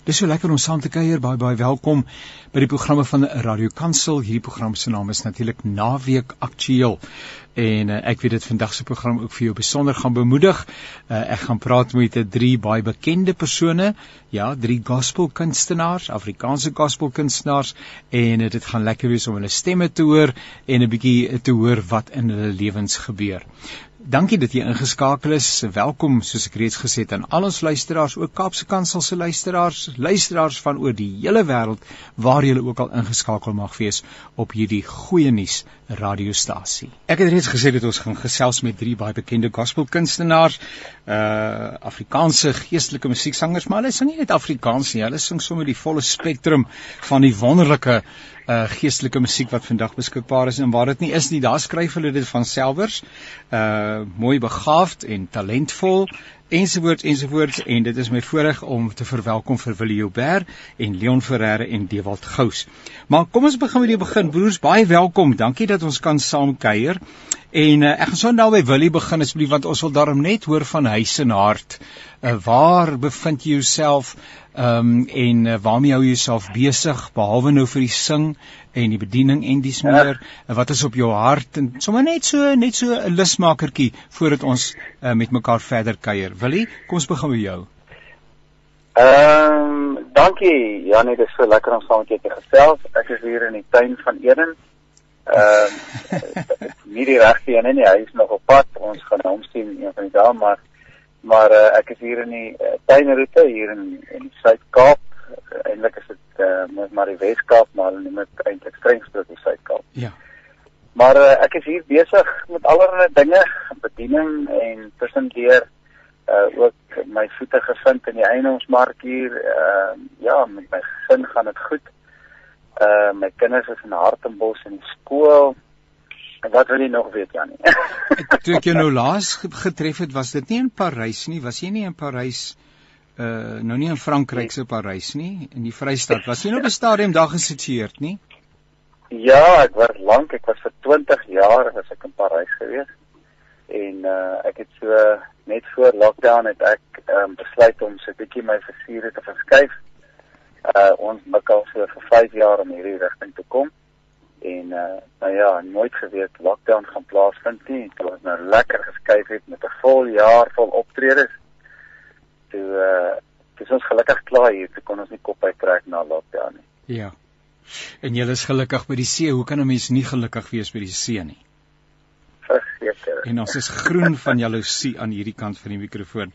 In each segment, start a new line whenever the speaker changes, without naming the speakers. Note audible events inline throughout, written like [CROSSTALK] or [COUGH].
Dis so lekker om saam te kuier. Baie baie welkom by die programme van Radio Kansel. Hierdie program se naam is natuurlik Naweek Aktueel. En uh, ek weet dit vandag se program ook vir jou besonder gaan bemoedig. Uh, ek gaan praat met drie baie bekende persone, ja, drie gospelkunstenaars, Afrikaanse gospelkunstenaars en uh, dit gaan lekker wees om hulle stemme te hoor en 'n bietjie te hoor wat in hulle lewens gebeur. Dankie dat jy ingeskakel is. Welkom soos ek reeds gesê het aan al ons luisteraars, ook Kaapse Kansel se luisteraars, luisteraars van oor die hele wêreld waar jy ook al ingeskakel mag wees op hierdie goeie nuus radiostasie. Ek het reeds gesê dat ons gaan gesels met drie baie bekende gospelkunstenaars, uh Afrikaanse geestelike musieksangers, maar hulle sing nie net Afrikaans nie, hulle sing sommer die volle spektrum van die wonderlike uh geestelike musiek wat vandag beskikbaar is en waar dit nie is nie, daar skryf hulle dit van selfers. Uh mooi begaafd en talentvol ensovoorts ensovoorts en dit is my voorreg om te verwelkom vir Willie Joubert en Leon Ferreira en Dewald Gous. Maar kom ons begin met die begin. Broers, baie welkom. Dankie dat ons kan saam kuier. En uh, ek gaan so nou by Willie begin asseblief want ons wil daarom net hoor van huis en hart. Uh, waar bevind jy jouself? Ehm um, en uh, waarmee hou jy jouself besig behalwe nou vir die sing en die bediening en dis meer ja. wat is op jou hart en sommer net so net so 'n lusmakertjie voordat ons uh, met mekaar verder kuier. Willie, kom ons begin met jou.
Ehm um, dankie Janie, dit is so lekker om saam met jou te gesels. Ek is hier in die tuin van Eden. Ehm uh, [LAUGHS] nie die regte een nie, hy is nog op pad. Ons gaan hom sien een van die dae, maar maar uh, ek is hier in die uh, tuinroete hier in in die Suid-Kaap. Uh, Eindelik is dit uh, met maar die Wes-Kaap, maar hulle noem dit eintlik Strengsburg die Suid-Kaap.
Ja.
Maar uh, ek is hier besig met allerlei dinge, bediening en tussendeur uh ook my voete gevind in die eienaarsmark hier. Uh ja, met my gesin gaan dit goed. Uh my kinders is in Hartenbos in skool. Wat wil jy nog weet Janie? [LAUGHS]
Toe ek jou nou [LAUGHS] laas getref het, was dit nie in Parys nie, was jy nie in Parys uh nou nie in Frankryk se Parys nie, in die Vrystaat. Was jy nou op 'n stadium daar gesitueerd nie?
Ja, ek was lank, ek was vir 20 jaar was ek in Parys gewees. En uh ek het so net voor lockdown het ek um, besluit om so 'n bietjie my versiere te verskuif. Uh ons mekaar so vir 5 jaar om hierdie rigting te kom en uh nou ja, nooit geweet lockdown gaan plaasvind nie. Dit was nou lekker geskuif het met 'n vol jaar vol optredes. Toe uh dis ons gelukkig klaar hier, toe kon ons nie kop uittrek na lockdown nie.
Ja. En jy is gelukkig by die see. Hoe kan 'n mens nie gelukkig wees by die see nie?
Verseker.
En ons is groen van jaloesie aan hierdie kant van die mikrofoon.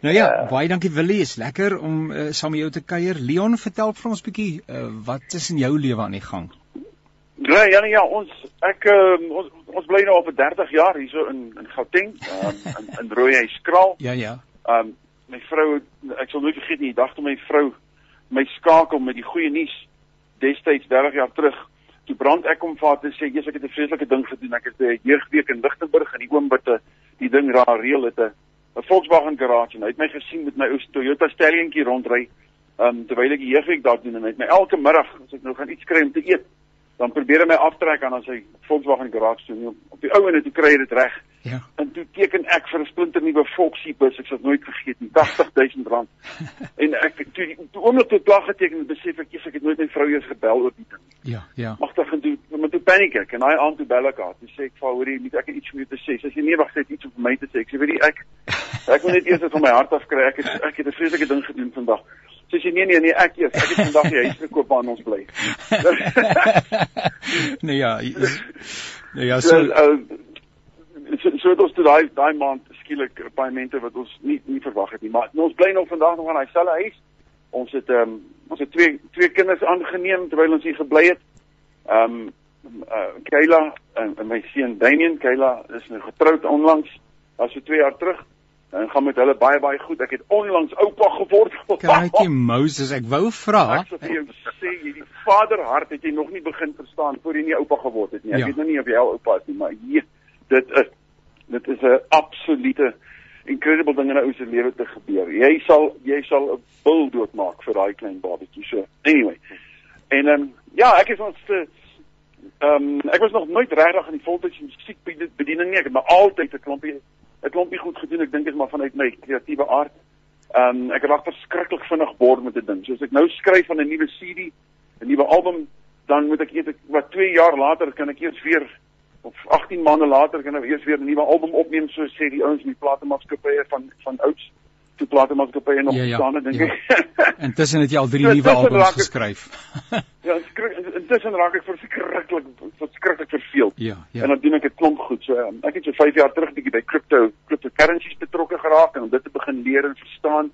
Nou ja, ja. baie dankie Willie, is lekker om uh, saam met jou te kuier. Leon, vertel vir ons bietjie uh, wat is in jou lewe aan die gang?
Ja, ja, ja, ons ek uh, ons ons bly nou al vir 30 jaar hierso in in Gauteng, um, in in Rooihuiskraal.
Ja, ja.
Um my vrou ek sal nooit vergeet nie, die dag toe my vrou my skakel met die goeie nuus destyds 30 jaar terug. Toe brand ek hom vir haar te sê, "Jesus, ek het 'n vreeslike ding gedoen. Ek het 'n jeugweek in Lichtenburg en die oom wat 'n die ding raar reël het 'n 'n Volkswagen garage en hy het my gesien met my ou Toyota Stalliontjie rondry. Um terwyl ek die jeugweek daar doen en hy het my elke middag as ek nou gaan iets kry om te eet, dan probeer hy my aftrek aan as hy Volkswagen garage toe op die ou en dit kry dit reg.
Ja.
En toe teken ek vir 'n splinter nuwe Volksie bus, ek sal nooit vergeet nie, R80000. [LAUGHS] en ek toe toe oomblik toe klag geteken besef ek ek het nooit my vrou eens gebel oor die ding.
Ja, ja.
Mag dit gaan doen, maar toe paniek ek en hy aan toe bel ek haar. Toe sê ek vir hoor jy moet ek iets vir jou te sê. Sy sê nee, wag, sy het iets vir my te sê. Ek sê weet jy ek [LAUGHS] ek moet net eers dit van my hart af kry. Ek het ek het 'n vreeslike ding gedoen vandag. Sy sê nee nee nee, ek eers. Ek het vandag die huis gekoop waar ons bly. [LAUGHS]
nee ja. Nee ja,
so uh, so so dit was toe daai daai maand skielik paemente wat ons nie nie verwag het nie maar ons bly nog vandag nog aan hy selfe huis ons het ehm um, ons het twee twee kinders aangeneem terwyl ons hier gebly het ehm um, uh, Kayla en, en my seun Damian Kayla is nou getroud onlangs as so 2 jaar terug en gaan met hulle baie baie goed ek het onlangs oupa geword
Kykie [LAUGHS] Moses ek wou vra
ek sê jy sê jy die vaderhart het jy nog nie begin verstaan voor jy nie oupa geword het nie ek ja. weet nou nie of jy al oupa is nie maar hier dit is dit is 'n absolute incredible ding in 'n ou se lewe te gebeur. Jy sal jy sal 'n bil doodmaak vir daai klein babatjie. So anyway. En ehm um, ja, ek is ons ehm um, ek was nog nooit regtig in die voltydse musiek bediening nie. Ek het maar altyd 'n klompie 'n klompie goed gedoen. Ek dink dit is maar vanuit my kreatiewe aard. Ehm um, ek raak verskriklik vinnig bor met 'n ding. So as ek nou skryf aan 'n nuwe CD, 'n nuwe album, dan moet ek eers wat 2 jaar later kan ek eers weer of 18 maande later kan ek eers weer 'n nuwe album opneem so sê die ouens in die platemaatskappye van van ouds toe platemaatskappye nog
Ja, ja,
bestaan het dink
ja. [LAUGHS] Intussen het jy al drie
So,
nuwe albums
ek-
geskryf. [LAUGHS]
ja, intussen raak ek verskriklik verskriklik verveeld.
ja,
En
ja.
dan doen ek 'n klomp goed. So um, ek het so 5 jaar terug bietjie by crypto cryptocurrencies betrokke geraak en om dit te begin leer en verstaan.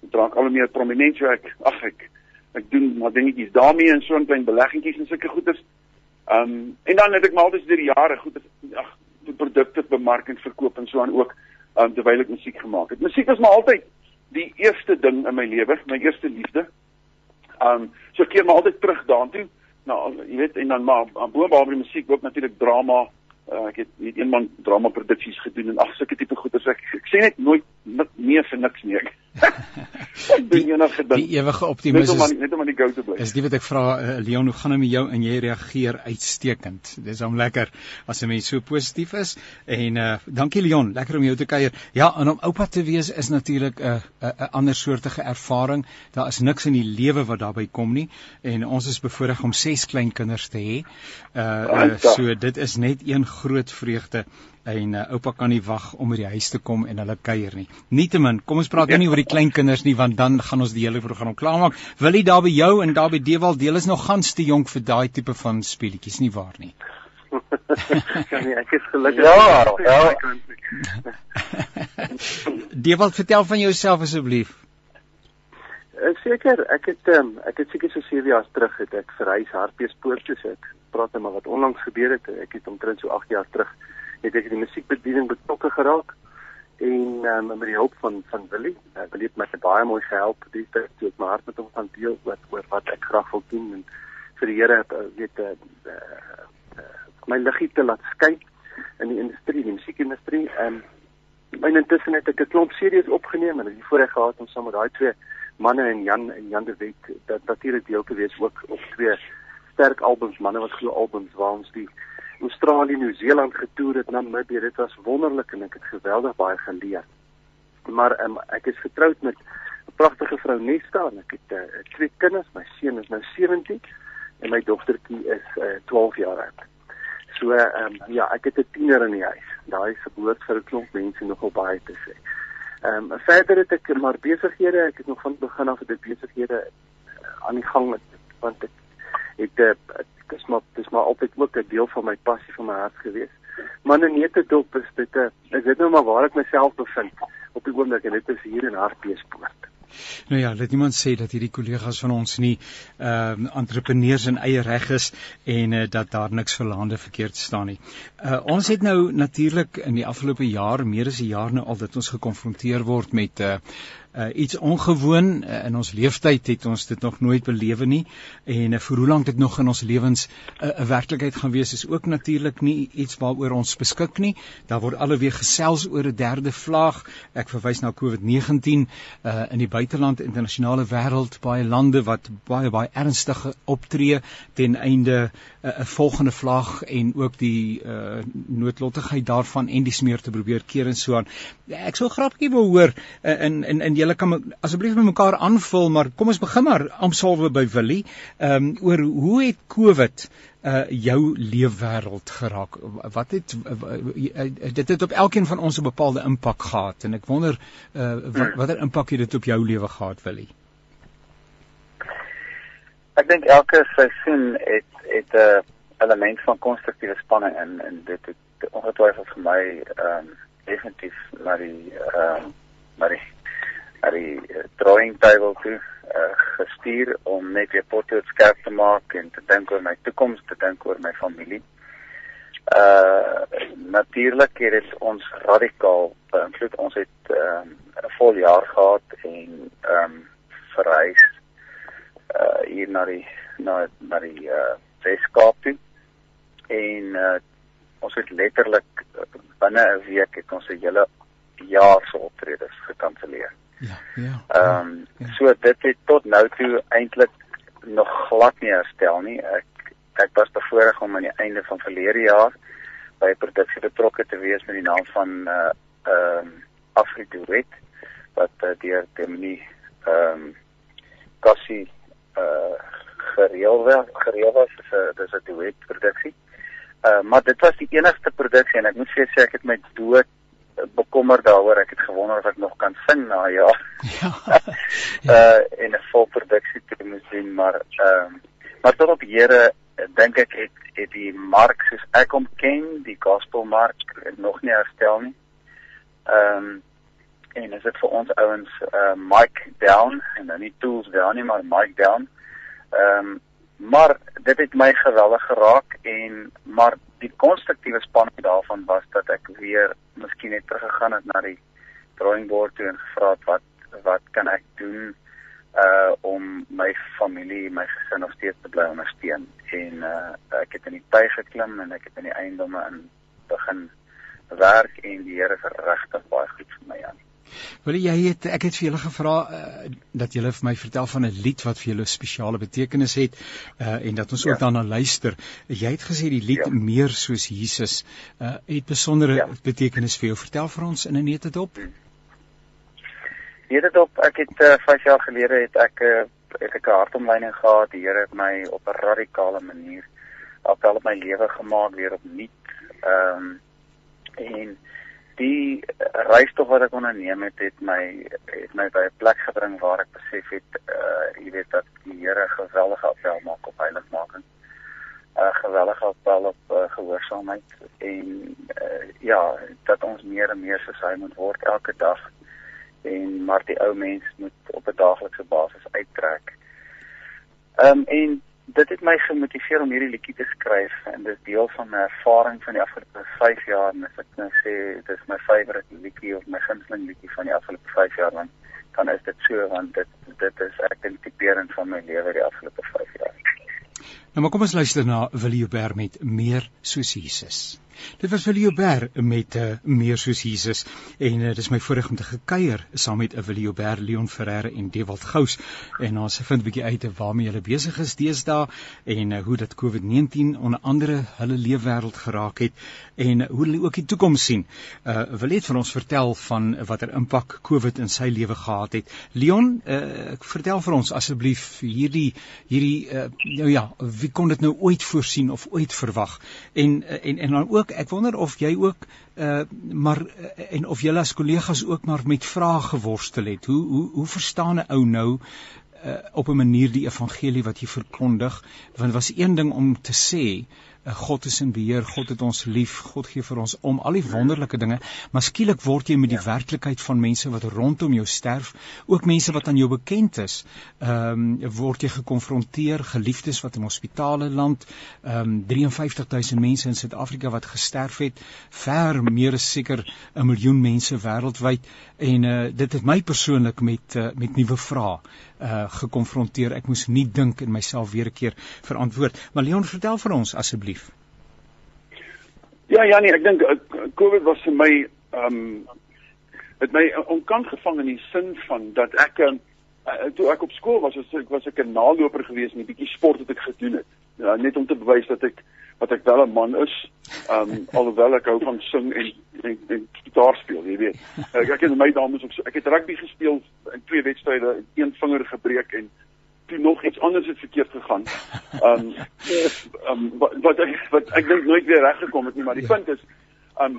Dit raak al hoe meer prominent so ek ag ek ek doen maar dingetjies daarmee en so 'n klein beleggingetjies en sulke goeders. Ehm um, en dan het ek maar altyd deur die jare goed ag produkte bemark en verkoop en so aan ook um, terwyl ek musiek gemaak het. Musiek was maar altyd die eerste ding in my lewe, my eerste liefde. Um so ek keer maar altyd terug daartoe. Nou, jy weet en dan maar aan boonop die musiek ook natuurlik drama. Uh, ek het net een man drama produksies gedoen en ag sulke tipe goeders. Ek, ek sê net nooit nik nee vir niks nie ek. [LAUGHS] ek doen enige ding.
Die ewige
Net om aan net om aan die go te bly.
is die wat ek vra uh, Leon hoe gaan dit met jou en jy reageer uitstekend. Dis hom lekker as 'n mens so positief is en uh dankie Leon, lekker om jou te kuier. Ja, en om oupa te wees is natuurlik 'n uh, 'n uh, ander soortige ervaring. Daar is niks in die lewe wat daarbey kom nie en ons is bevoorreg om 6 klein kinders te hê. Uh, uh so dit is net een groot vreugde en uh, oupa kan nie wag om by die huis te kom en hulle kuier nie. Nietemin, kom ons praat nou nie oor die klein kinders nie want dan gaan ons die hele program klaarmaak. Wil jy daar by jou en daar by Dewald deel is nog gans te jonk vir daai tipe van speletjies nie waar nie. [LAUGHS]
ja nee, ek is gelukkig.
Ja, ja. [LAUGHS] [LAUGHS]
Dewald, vertel van jouself asseblief.
Uh, seker, ek het um, ek het seker so 7 jaar terug het ek verhuis Hartbeespoort toe ek praat net maar wat onlangs gebeur het. Ek het omtrent so 8 jaar terug het ek die musiekbediening betrokke geraak en um, met die hulp van van Willie, uh, Willie het my baie mooi gehelp die tyd toe ek my hart met hom gaan deel oor oor wat ek graag wil doen en vir die Here uh, weet uh, uh, my liggie te laat skyn in die industrie, die musiekindustrie. Ehm um, intussen het ek 'n klomp series opgeneem en het die voorreg gehad om saam met daai twee manne en Jan en Jan de Wet dat natuurlik deel te wees ook op twee sterk albums, manne wat glo albums waar ons die Australië, Nieu-Seeland getoer het, Namibië. Dit was wonderlik en ek het geweldig baie geleer. Maar um, ek is getroud met 'n pragtige vrou Nesta en ek het uh, twee kinders. My seun is nou 17 en my dogtertjie is uh, 12 jaar oud. So ehm um, ja, ek het 'n tiener in die huis. Daai is geboorte vir 'n klomp mense nogal baie te sê. Ehm um, verder het ek maar besighede, ek het nog van begin af ek besighede uh, aan die gang met want ek het uh, dis maar dis maar altyd ook 'n deel van my passie van my hart gewees. Maar in Netedop is dit 'n is dit nou maar waar ek myself bevind op die oomblik en dit is hier in Hartbeespoort.
Nou ja, laat iemand sê dat hierdie kollegas van ons nie ehm uh, entrepreneurs in eie reg is en uh, dat daar niks verlaande verkeerd staan nie. Uh ons het nou natuurlik in die afgelope jaar, meer as 'n jaar nou al dat ons gekonfronteer word met uh uh iets ongewoon uh, in ons leeftyd het ons dit nog nooit belewe nie en uh, vir hoe lank dit nog in ons lewens 'n uh, werklikheid gaan wees is ook natuurlik nie iets waaroor ons beskik nie. Daar word alweer gesels oor 'n derde vlaag. Ek verwys na COVID-19 uh in die buiteland, internasionale wêreld, baie lande wat baie baie ernstig optree ten einde 'n uh, volgende vlaag en ook die uh noodlottigheid daarvan en die smeer te probeer keer en so aan. Ek sou grappie wou hoor uh, in in in julle kan me- asseblief met mekaar aanvul, maar kom ons begin maar amsalwe by Willie. Ehm um, oor hoe het COVID uh jou leefwêreld geraak. Wat het uh, uh, dit het op elkeen van ons 'n bepaalde impak gehad en ek wonder uh wat watter impak het dit op jou lewe gehad, Willie?
Ek dink elke seisoen het het 'n element van konstruktiewe spanning in en dit het ongetwyfeld vir my ehm um, definitief na die ehm um, na die na die uh, drawing table toe uh, gestuur om net weer potlood skerp te maak en te dink oor my toekoms, te dink oor my familie. Uh natuurlik het dit ons radikaal beïnvloed. Ons het ehm um, 'n vol jaar gehad en ehm um, verhuis uh hier na die na na die uh Weskaap toe. En uh ons het letterlik binne 'n week het ons 'n hele jaar se optredes gekanselleer.
Ja, ja.
Ehm um,
ja.
so dit het tot nou toe eintlik nog glad nie herstel nie. Ek ek was bevoorreg om aan die einde van verlede jaar by 'n produksie betrokke te wees met die naam van uh ehm um, Afriduet wat uh, deur Demini ehm um, Cassie uh gereël werd gereël was dis 'n dis 'n duet produksie. Uh maar dit was die enigste produksie en ek moet sê sê ek het my dood bekommer daaroor ek het gewonder of ek nog kan sing na ja. [LAUGHS] Ja. uh in 'n vol produksie te moet sien maar ehm uh, maar tot op Here dink ek het het die mark soos ek hom ken, die gospel mark nog nie herstel nie. Ehm um, en is dit vir ons ouens uh Mike Down en dan nie tools down nie maar Mike Down. Ehm um, maar dit het my geweldig geraak en maar die konstruktiewe spanning daarvan was dat ek weer miskien net teruggegaan het na die drawing board toe en gevra het wat wat kan ek doen uh om my familie, my gesin nog steeds te bly ondersteun. En uh ek het in die tyd geklim en ek het in die eiendomme in begin werk en die Here is regtig baie goed vir my aan.
Wil jy het ek het vir julle gevra uh, dat julle vir my vertel van 'n lied wat vir julle spesiale betekenis het uh, en dat ons ja. ook daarna luister. Jy het gesê die lied ja. meer soos Jesus uh, het besondere ja. betekenis vir jou. Vertel vir ons in 'n netedop. Hmm.
Netedop, ek het 5 uh, jaar gelede het ek uh, het ek 'n hartomleiding gehad. Die Here het my op 'n radikale manier op my lewe gemaak weer opnuut. Ehm um, en die reis tog wat ek onderneem het het my het my by 'n plek gebring waar ek besef het uh jy weet dat die Here geweldige appel maak op heiligmaking. uh, gewellige appel op uh, gehoorsaamheid en uh, ja, dat ons meer en meer soos hy moet word elke dag. En maar die ou mens moet op 'n daaglikse basis uittrek. Ehm um, en dit het my gemotiveer om hierdie liedjie te skryf en dit is deel van my ervaring van die afgelope 5 jaar en as ek nou sê dit is my favourite liedjie of my gunsteling liedjie van die afgelope 5 jaar dan dan is dit so want dit dit is ek dink tipeerend van my lewe die afgelope 5 jaar.
Nou maar kom ons luister na Willie Joubert met meer soos Jesus. Dit was Willie Joubert met uh, meer soos Jesus en uh, dis my voorreg om te gekuier saam met uh, Willie Joubert, Leon Ferreira en Dewald Gous en ons vind 'n bietjie uit waarmee hulle besig is deesdae en uh, hoe dit COVID-19 onder andere hulle leefwêreld geraak het en uh, hoe hulle ook die toekoms sien. Uh wil net vir ons vertel van watter impak COVID in sy lewe gehad het. Leon, uh vertel vir ons asseblief hierdie hierdie uh nou ja, wie kon dit nou ooit voorsien of ooit verwag? En uh, en en dan ook ek wonder of jy ook uh maar uh, en of julle as kollegas ook maar met vrae geworstel het. Hoe hoe hoe verstaan 'n ou nou uh op 'n manier die evangelie wat jy verkondig? Want was een ding om te sê uh, God is in beheer, God het ons lief, God gee vir ons om al die wonderlike dinge, maar skielik word jy met die ja. werklikheid van mense wat rondom jou sterf, ook mense wat aan jou bekend is, ehm um, word jy gekonfronteer, geliefdes wat in hospitale land, ehm um, 53000 mense in Suid-Afrika wat gesterf het, ver meer as seker 'n miljoen mense wêreldwyd en uh, dit het my persoonlik met uh, met nuwe vrae uh gekonfronteer. Ek moes nie dink en myself weer 'n keer verantwoord. Maar Leon, vertel vir ons asseblief.
Ja, ja nee, ek dink COVID was vir my ehm um, het my onkant gevang in die sin van dat ek uh, toe ek op skool was, was ek was ek 'n naloper geweest en 'n bietjie sport het ek gedoen het. Ja, net om te bewys dat ek wat ek wel 'n man is. Ehm um, [LAUGHS] alhoewel ek hou van sing en en, en gitaar speel, jy weet. [LAUGHS] Ek ek het my dames ook ek het rugby gespeel in twee wedstryde, een vinger gebreek en toe nog iets anders het verkeerd gegaan. [LAUGHS] Ehm um, um, wat, wat ek wat ek dink nooit weer reg gekom het nie, maar die ja. punt is ehm um,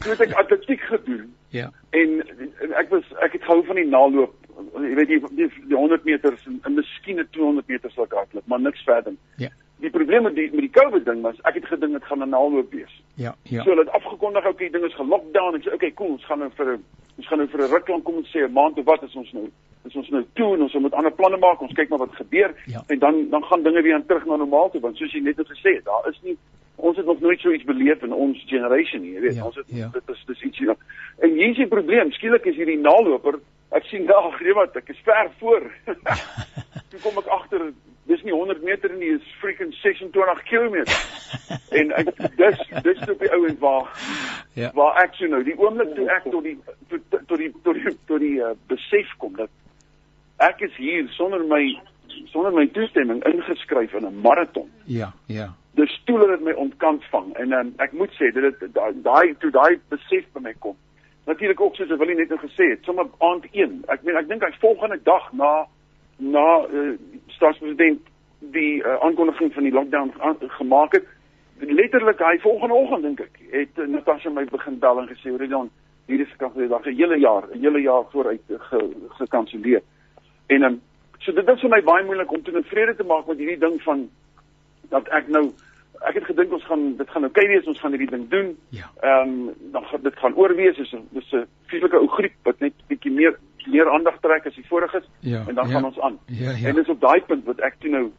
toe het ek atletiek gedoen. Ja. En, en ek was ek het gehou van die naloop. Jy weet die die, die 100 meters en, en miskien 'n 200 meters sou ek hardloop, maar niks verder. Ja die probleem met die met die COVID ding was ek het gedink dit gaan 'n naalloop wees. Ja, ja. So hulle het afgekondig ook die ding is gelockdown en sê okay, cool, ons gaan nou vir 'n ons gaan nou vir 'n ruk lank kom ons sê 'n maand of wat is ons nou? Is ons nou toe en ons moet ander planne maak. Ons kyk maar wat gebeur ja. en dan dan gaan dinge weer aan terug na normaal toe want soos jy net het gesê, daar is nie ons het nog nooit so iets beleef in ons generation nie, jy weet. Ja, ons het ja. dit is dis iets hier. En hier is die probleem, skielik is hierdie naalloper Ek sien daar, [LAUGHS] gee wat, ek is ver voor. [LAUGHS] Toe kom ek agter dis nie 100 meter nie, dis freaking 26 km. [LAUGHS] en ek dis dis op die ouend waar ja. waar ek so nou die oomblik toe ek tot die tot tot die tot die tot die uh, besef kom dat ek is hier sonder my sonder my toestemming ingeskryf in 'n maraton.
Ja, ja.
Dis stoel het my ontkant vang en um, ek moet sê dit daai toe daai besef by my kom natuurlik ook soos Willie net nou gesê het, sommer aand 1. Ek meen ek dink hy volgende dag na na uh, staatspresident die uh, aankondiging van die lockdown gemaak het, letterlik hy volgende oggend dink ek, het uh, Natasha my begin bel en gesê, "Ridwan, hier is gekanselleer dag 'n hele jaar, 'n hele jaar vooruit gekanselleer." En dan um, so dit is vir my baie moeilik om te vrede te maak met hierdie ding van dat ek nou ek het gedink ons gaan dit gaan okay wees, ons gaan hierdie ding doen.
Ja.
Ehm um, dan gaan dit gaan oorwees, dis 'n dis 'n fisieke ou griep wat net bietjie meer meer aandag trek as die vorige is
ja,
en dan
ja,
gaan ons aan.
Ja, ja.
En dis op daai punt wat ek toe nou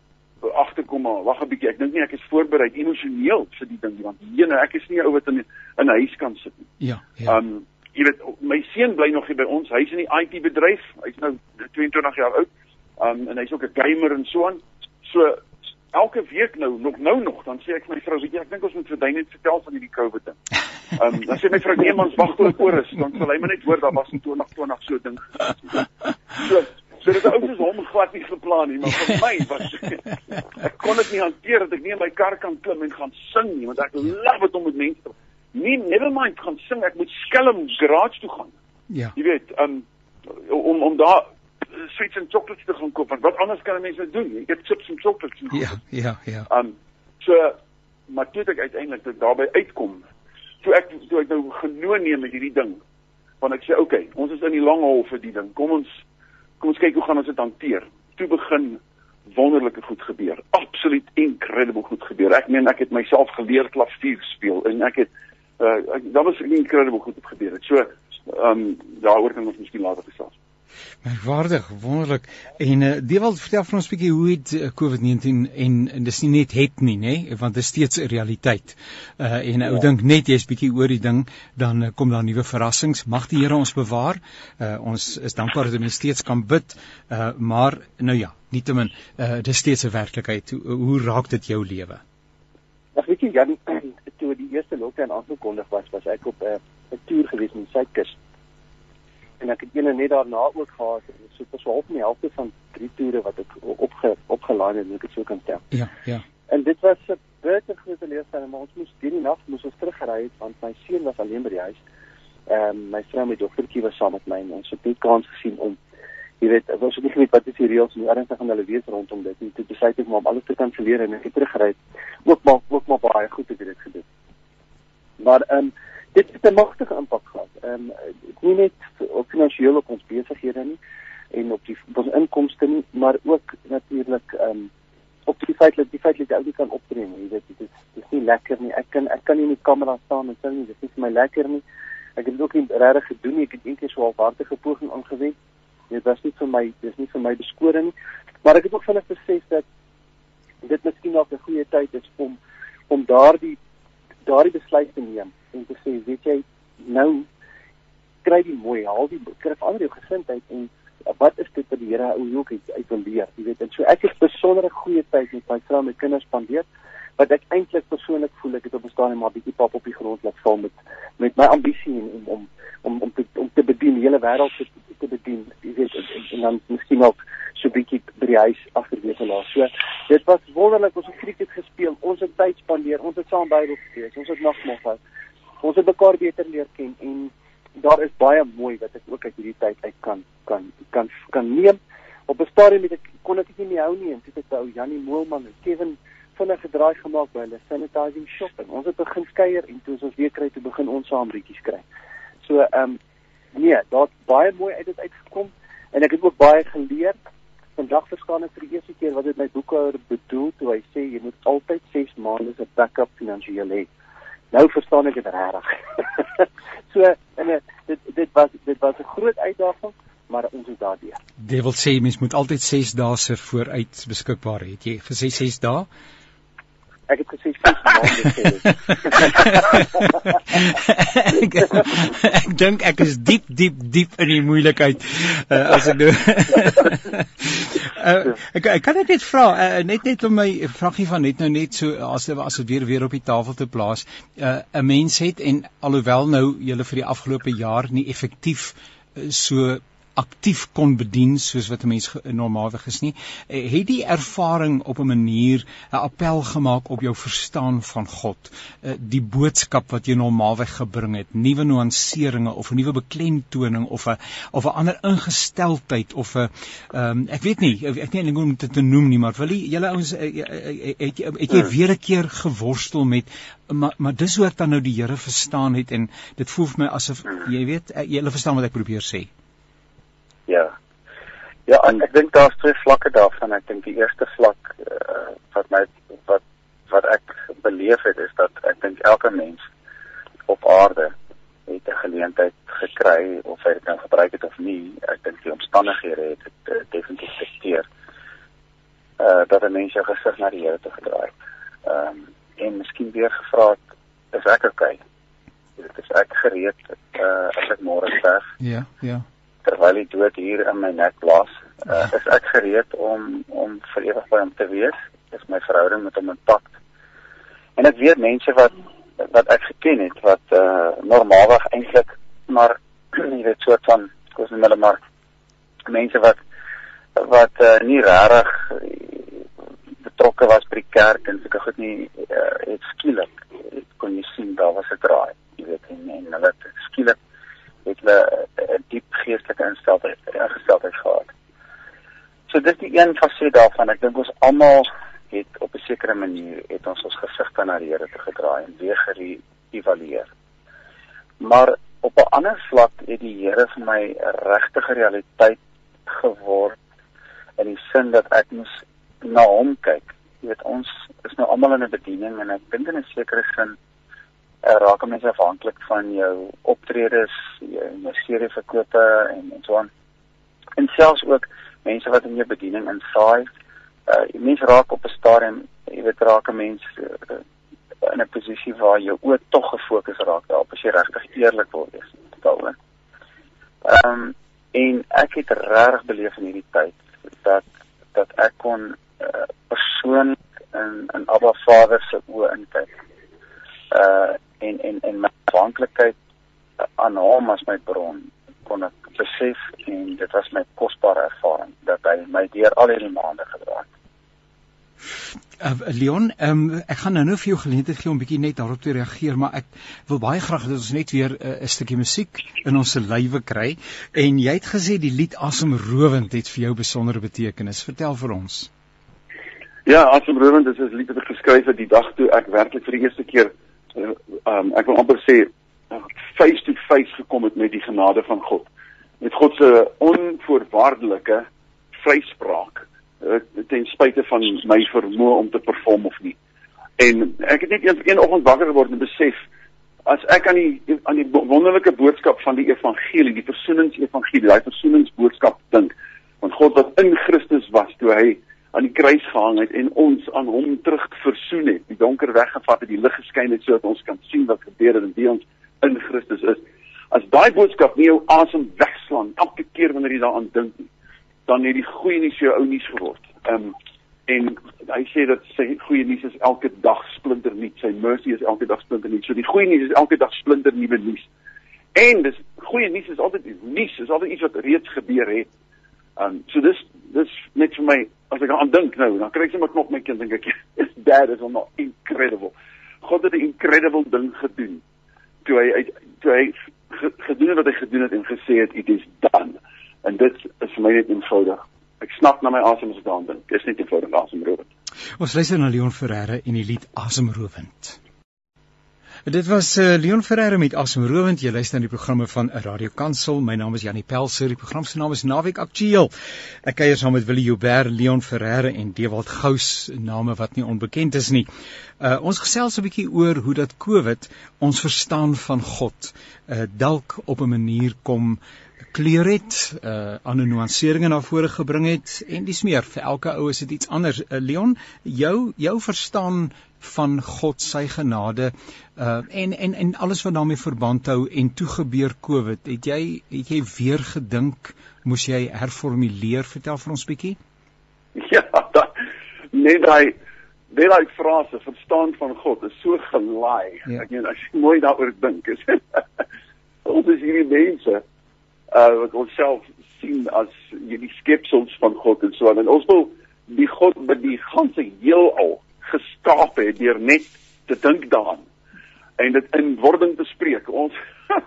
agterkom maar wag 'n bietjie. Ek dink nie ek is voorberei emosioneel vir die ding want jene ek is nie 'n ou wat in 'n huis kan sit nie.
Ja, ja.
Um jy weet my seun bly nog hier by ons. Hy's in die IT bedryf. Hy's nou 22 jaar oud. Um en hy's ook 'n gamer en so aan. So elke week nou nog nou nog dan sê ek vir my vrou, weet jy, ek dink ons moet vir Dane net vertel van hierdie COVID ding. Ehm [LAUGHS] um, dan sê my vrou, nee man, wag tot ek oor is, dan sal hy maar net hoor daar was in 2020 so ding. So, so dit ou soos hom glad nie geplan nie, maar vir my was [LAUGHS] ek kon dit nie hanteer dat ek nie in my kar kan klim en gaan sing nie, want ek love dit om met mense nie never mind gaan sing, ek moet skelm garage toe gaan.
Ja.
Jy weet, um, om om daar sweets en chocolates te gaan koop want wat anders kan 'n mens nou doen? Jy het chips en chocolates. En
ja, ja, ja.
Um so maar toe ek uiteindelik dit daarby uitkom. Toe ek toe ek nou genoeg neem met hierdie ding. Want ek sê oké, okay, ons is in die lang hol vir die ding. Kom ons kom ons kyk hoe gaan ons dit hanteer. Toe begin wonderlike goed gebeur. Absoluut incredible goed gebeur. Ek meen ek het myself geleer klavier speel en ek het uh ek, dat was incredible goed wat gebeur het. So um daaroor kan ons miskien later gesels.
Merkwaardig, wonderlik. En uh, Dewald vertel vir ons 'n bietjie hoe het uh, COVID-19 en, en dis nie net het nie, nê, want dit is steeds 'n realiteit. Uh en ou ja. dink net jy's bietjie oor die ding, dan uh, kom daar nuwe verrassings. Mag die Here ons bewaar. Uh ons is dankbaar dat ons steeds kan bid. Uh maar nou ja, nietemin, uh dis steeds 'n werklikheid. Hoe, hoe raak dit jou lewe?
Ag weet jy, Jan, [CLEARS THROAT] toe die eerste lockdown aangekondig was, was ek op 'n uh, 'n toer gewees in die Suidkus en ek het ene net daarna ook gehad so dit was half in die helfte van drie toere wat ek opge opgelaai het en ek dit so kan tel.
Ja, ja.
En dit was 'n baie groot teleurstelling maar ons moes die nag moes ons teruggery het want my seun was alleen by die huis. Ehm um, my vrou met dogtertjie was saam met my en ons het nie kans gesien om jy weet was ook nie geweet wat is die reëls en hoe ernstig gaan hulle wees rondom dit nie. Toe besluit ek maar om alles te kanselleer en ek het teruggery. Ook maar ook maar baie goed het dit gedoen. Maar ehm um, dit het 'n magtige impak gehad. Ehm um, nie net op finansiëel op ons besighede nie en op die op ons inkomste nie, maar ook natuurlik ehm um, op die feit dat die feit dat jy ook kan optree, jy weet dit is dit is nie lekker nie. Ek kan ek kan nie in die kamera staan en sê nie dit is vir my lekker nie. Ek het dit ook nie regtig gedoen nie. Ek het eendag so 'n hartige poging aangewend. Dit was nie vir my, dit is nie vir my beskore nie. Maar ek het ook vinnig besef dat dit miskien nog 'n goeie tyd is om om daardie daardie besluit te neem en te sê weet jy nou kry die mooi haal die kry verander jou gesindheid en wat is dit wat die Here ou ook uit uit wil leer jy weet en so ek het besondere goeie tyd met my vrou en my kinders spandeer wat ek eintlik persoonlik voel ek het op 'n stadium maar bietjie pap op die grond laat val met met my ambisie en om om om om te om te bedien die hele wêreld te, te bedien jy weet en, en, en dan miskien ook so bietjie by die huis agterweë laat. So dit was wonderlik ons het cricket gespeel, ons het tyd spandeer, ons het saam Bybel gelees, ons het nagmaal gehou. Ons het mekaar beter leer ken en daar is baie mooi wat ek ook uit hierdie tyd uit kan kan kan kan neem. Op 'n stadium het ek kon ek dit nie meer hou nie en toe het ek ou Jannie Moelman en Kevin vinnig gedraai gemaak by hulle sanitizing shop en ons het begin skeuier en toe ons weer kry toe begin ons saam rietjies kry. So ehm um, nee, daar't baie mooi uit dit uitgekom en ek het ook baie geleer vandag verstaan ek vir die eerste keer wat dit my boekhouer bedoel toe hy sê jy moet altyd 6 maande se backup finansiëel hê. Nou verstaan ek dit regtig. [LAUGHS] so en dit dit was dit was 'n groot uitdaging, maar ons is daardeur.
Dit wil sê mens moet altyd 6 dae se vooruit beskikbaar hê. Jy gesê 6 dae?
Ek het gesê 6 maande sê.
ek ek dink ek is diep diep diep in die moeilikheid uh, as ek nou uh, [LAUGHS] ek ek kan net vra uh, net net om my vragie van net nou net so as as dit weer weer op die tafel te plaas 'n uh, mens het en alhoewel nou julle vir die afgelope jaar nie effektief so aktief kon bedien soos wat 'n mens normaalweg is nie. Eh, het die ervaring op 'n manier 'n appel gemaak op jou verstaan van God, eh, die boodskap wat jy normaalweg gebring het, nuwe nuanseringe of 'n nuwe beklemtoning of 'n of 'n ander ingesteldheid of 'n um, ek weet nie, ek weet nie hoe om dit te noem nie, maar wil jy julle ouens het, het, het jy weer 'n keer geworstel met maar maar dis hoe ek dan nou die Here verstaan het en dit voel vir my asof jy weet jy verstaan wat ek probeer sê.
Ja. Ja, en ek dink daar's twee vlakke daarvan. Ek dink die eerste vlak uh, wat my wat wat ek beleef het is dat ek dink elke mens op aarde het 'n geleentheid gekry of hy dit kan gebruik het of nie. Ek dink die omstandighede het dit uh, definitief dikteer. Uh dat 'n mens jou gesig na die Here toe gedraai het. Ehm um, en miskien weer gevra het, is ek okay? Dit is ek gereed uh as ek môre sterf.
Ja, ja
terwyl die dood hier in my nek blaas, uh, is ek gereed om om vir ewig by hom te wees. Dis my verhouding met hom intact. En ek weet mense wat wat ek geken het wat uh normaalweg eintlik maar [CLEARS THROAT] jy weet soort van kos hulle maar mense wat wat uh, nie regtig betrokke was by die kerk en seker goed nie uh, het skielik kon jy sien daar was 'n draai jy weet en, en hulle skielik het hulle 'n diep geestelike ingesteldheid ingesteldheid gehad. So dit is die een faset daarvan. Ek dink ons almal het op 'n sekere manier het ons ons gesigte na die Here te gedraai en weer geëvalueer. Maar op 'n ander vlak het die Here vir my 'n regtige realiteit geword in die sin dat ek moes na hom kyk. Jy weet ons is nou almal in 'n bediening en ek dink in 'n sekere sin uh, raak mense afhanklik van jou optredes, jou serie verkope en en so aan. En selfs ook mense wat in jou bediening insaai. Uh mense raak op 'n stadium, jy weet raak 'n mens uh, in 'n posisie waar jou oë tog gefokus raak daarop as jy regtig eerlik wil wees daaroor. Ehm um, en ek het regtig beleef in hierdie tyd dat dat ek kon uh, persoonlik in in Abba Vader se oë inkyk. Uh en en en my afhanklikheid aan hom as my bron kon ek besef en dit was my kosbare ervaring dat hy my deur al hierdie maande gedra het.
Uh, Leon, um, ek gaan nou nou vir jou geleentheid gee om bietjie net daarop te reageer, maar ek wil baie graag dat ons net weer eh, 'n uh, stukkie musiek in ons lywe kry. En jy het gesê die lied Asemrowend het vir jou besondere betekenis. Vertel vir ons.
Ja, Asemrowend is 'n lied wat ek geskryf het die dag toe ek werklik vir die eerste keer uh, um, ek wil amper sê face to face gekom het met die genade van God. Met God se onvoorwaardelike vryspraak uh, ten spyte van my vermoë om te perform of nie. En ek het net een, een oggend wakker geword en besef as ek aan die aan die wonderlike boodskap van die evangelie, die versoeningsevangelie, daai versoeningsboodskap dink, want God wat in Christus was toe hy aan die kruis gehang het en ons aan hom terug versoen het, die donker weggevat het, die lig geskyn het sodat ons kan sien wat gebeur het en wie ons in Christus is. As daai boodskap nie jou asem wegslaan elke keer wanneer jy daaraan dink nie, dan het die goeie nuus jou ou nuus geword. Ehm um, en hy sê dat sy goeie nuus is elke dag splinter nuut, sy mercy is elke dag splinter nuut. So die goeie nuus is elke dag splinter nuwe nuus. En dis goeie nuus is altyd nuus, is altyd iets wat reeds gebeur het. Ehm um, so dis dis net vir my as ek aan dink nou, dan kry ek sommer knop my kind dink ek [LAUGHS] is dad is almal incredible. God het 'n incredible ding gedoen. Toe hy uit toe hy gedoen wat hy gedoen het en gesê het it is done. En dit is vir my net eenvoudig. Ek snap na my asem as ek daaraan dink. Dis net eenvoudig asemrowend.
Ons luister na Leon Ferreira en die lied Asemrowend. Dit was uh, Leon Ferreira met Asemrowend. Jy luister na die programme van Radio Kansel. My naam is Janie Pelser. Die program se naam is Naweek Aktueel. Ek kuier saam met Willie Joubert, Leon Ferreira en Dewald Gous, name wat nie onbekend is nie. Uh, ons gesels 'n bietjie oor hoe dat COVID ons verstaan van God uh, dalk op 'n manier kom kleur het, uh ander nuanseringe na vore gebring het en dis meer vir elke ou is dit iets anders. Uh, Leon, jou jou verstaan van God sy genade uh en en en alles wat daarmee verband hou en toe gebeur Covid. Het jy het jy weer gedink moes jy herformuleer? Vertel vir ons bietjie. [LAUGHS]
Ja, da, nee daai Dit daai frase verstaan van God is so gelaai. Ja. Ek meen as jy mooi daaroor dink is [LAUGHS] ons is hierdie mense uh wat onsself sien as hierdie skepsels van God en so aan. En ons wil die God met die ganse heelal geskaap het deur net te dink daaraan en dit in wording te spreek. Ons [LAUGHS]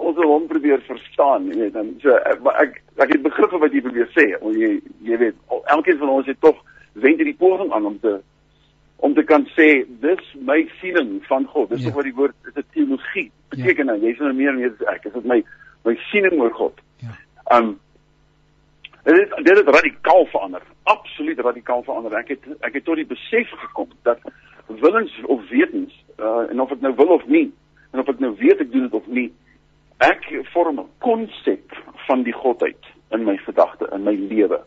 ons wil hom probeer verstaan, jy weet, dan so ek ek het begrip wat jy probeer sê. Jy jy weet, elkeen van ons het tog wend hierdie poging aan om te om te kan sê dis my siening van God. Dis ja. wat die woord is 'n teologie. Ja. Beteken ja. nou jy's nou meer meer ek is dit my my siening oor God. Ja. Um dit het, dit het radikaal verander. Absoluut radikaal verander. Ek het ek het tot die besef gekom dat willens of wetens uh, en of ek nou wil of nie en of ek nou weet ek doen dit of nie ek vorm 'n konsep van die godheid in my gedagte in my lewe.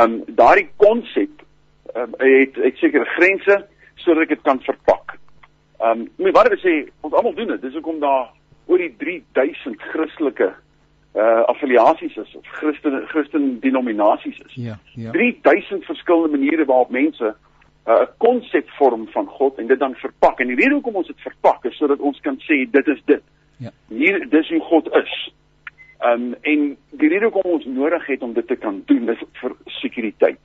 Um daardie konsep um, het het sekere grense sodat ek dit kan verpak. Um ek wat ek sê, ons almal doen dit. Dis hoekom daar oor die 3000 Christelike uh affiliasies is of Christen Christen denominasies is.
Ja, ja.
3000 verskillende maniere waarop mense uh, 'n uh, konsep vorm van God en dit dan verpak. En die rede hoekom ons dit verpak is sodat ons kan sê dit is dit.
Ja.
Hier dis hoe God is. Um en die rede hoekom ons nodig het om dit te kan doen is vir sekuriteit.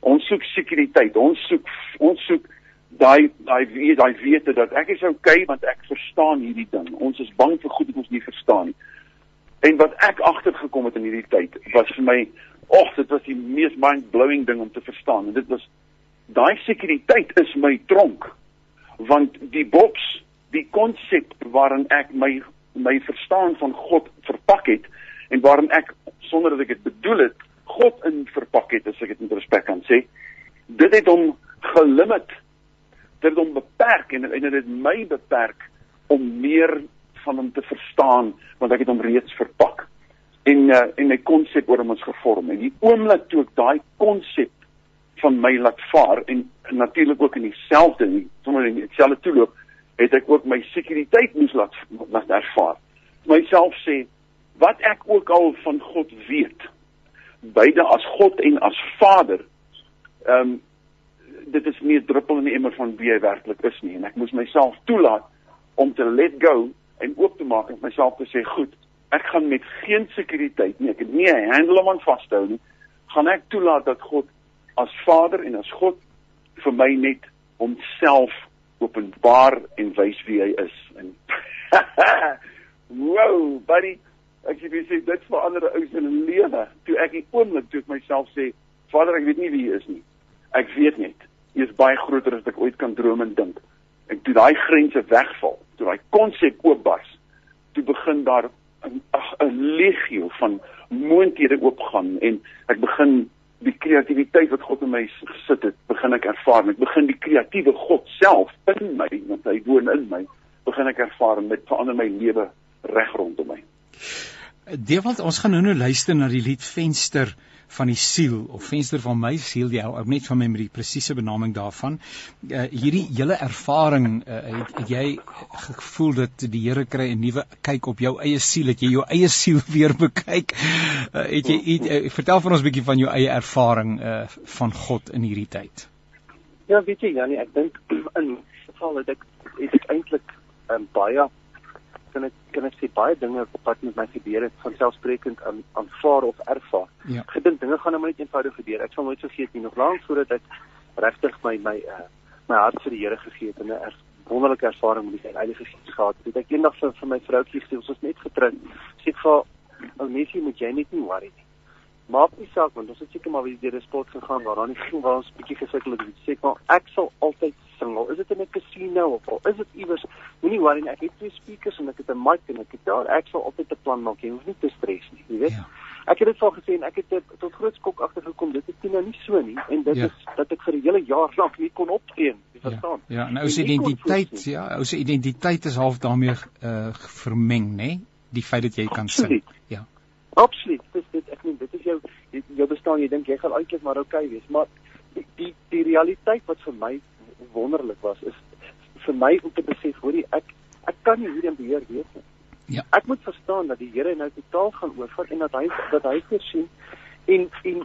Ons soek sekuriteit. Ons soek ons soek daai daai weet daai wete dat ek is okay want ek verstaan hierdie ding. Ons is bang vir goed wat ons nie verstaan nie. En wat ek agtergekom het in hierdie tyd was vir my, ag, dit was die mees mind-blowing ding om te verstaan. En dit was daai sekuriteit is my tronk. Want die boks, die konsep waarin ek my my verstaan van God verpak het en waarin ek sonder dat ek dit bedoel het, God in verpak het as ek dit met respek kan sê. Dit het hom gelimit. Dit het hom beperk en en dit het my beperk om meer van hom te verstaan want ek het hom reeds verpak. En uh, en my konsep oor hom is gevorm en die oomblik toe ek daai konsep van my laat vaar en natuurlik ook in dieselfde nie sommer in dieselfde toeloop het ek ook my sekuriteit moes laat laat ervaar. Myself sê wat ek ook al van God weet beide as God en as Vader. Ehm um, dit is nie 'n druppel in die emmer van wie hy werklik is nie en ek moes myself toelaat om te let go en oop te maak en myself te sê goed, ek gaan met geen sekuriteit nie, ek het nie 'n handle om aan vashou nie, gaan ek toelaat dat God as Vader en as God vir my net homself openbaar en wys wie hy is. En [LAUGHS] wow, buddy, ek sê jy sê dit verander 'n ou se lewe. Toe ek die oomblik toe ek myself sê, Vader, ek weet nie wie U is nie. Ek weet net U is baie groter as ek ooit kan droom en dink. En toe daai grense wegval, toe daai konsep oopbars, toe begin daar 'n 'n legio van moontlikhede oopgaan en ek begin die kreatiwiteit wat God in my gesit het, begin ek ervaar. Ek begin die kreatiewe God self in my, want hy woon in my, begin ek ervaar met verander my lewe reg rondom my.
Dewald, ons gaan nou nou luister na die lied Venster van die siel of venster van my siel jy hou net van my met die presiese benaming daarvan. Uh, hierdie hele ervaring uh, het, het jy gevoel dat die Here kry 'n nuwe kyk op jou eie siel dat jy jou eie siel [LAUGHS] weer bekyk? Uh, het jy het, uh, vertel vir ons 'n bietjie van jou eie ervaring uh, van God in hierdie tyd.
Ja weet jy Janie ek dink [CLEARS THROAT] in geval het ek het ek eintlik um, baie kan ek kan ek sê baie dinge wat met my gebeur het van selfsprekend aan aanvaar of ervaar.
Ja.
Gedink dinge gaan nou net eenvoudig gebeur. Ek sal nooit vergeet nie nog lank voordat ek regtig my my uh, my hart vir die Here gegee het en 'n er, wonderlike ervaring met die Heilige Gees gehad het. Ek eendag vir, vir my vroutjie gesê ons is net getroud. Sê ek vir ou meisie moet jy net nie worry nie. Maak nie saak want ons het seker maar weer deur 'n sport gegaan waar daar nie geen [LAUGHS] waar ons bietjie gesukkel het. Sê ek maar ek sal altyd sing. Is dit in 'n casino of al is dit iewers? Moenie worry nie. Ek het twee speakers en ek het 'n mic en ek het daar ek sal altyd 'n plan maak. Jy hoef nie te stres nie, jy weet. Ja. Ek het dit al gesê en ek het dit tot groot skok agtergekom. Dit is nou nie so nie en dit ja. is dat ek vir 'n hele jaar lank nie kon optree nie. Jy
ja.
verstaan?
Ja, ja. nou se identiteit, ja, ou se identiteit is half daarmee uh vermeng, nê? Die feit dat jy kan
Absoluut.
sing. Ja.
Absoluut. Dis dit ek meen dit is jou jou bestaan jy dink jy gaan eintlik maar okay wees, maar die, die realiteit wat vir my wonderlik was is vir my om te besef hoorie ek ek kan nie hierdie beheer wees nie.
Ja.
Ek moet verstaan dat die Here nou totaal gaan oorvat en dat hy dat hy voorsien en en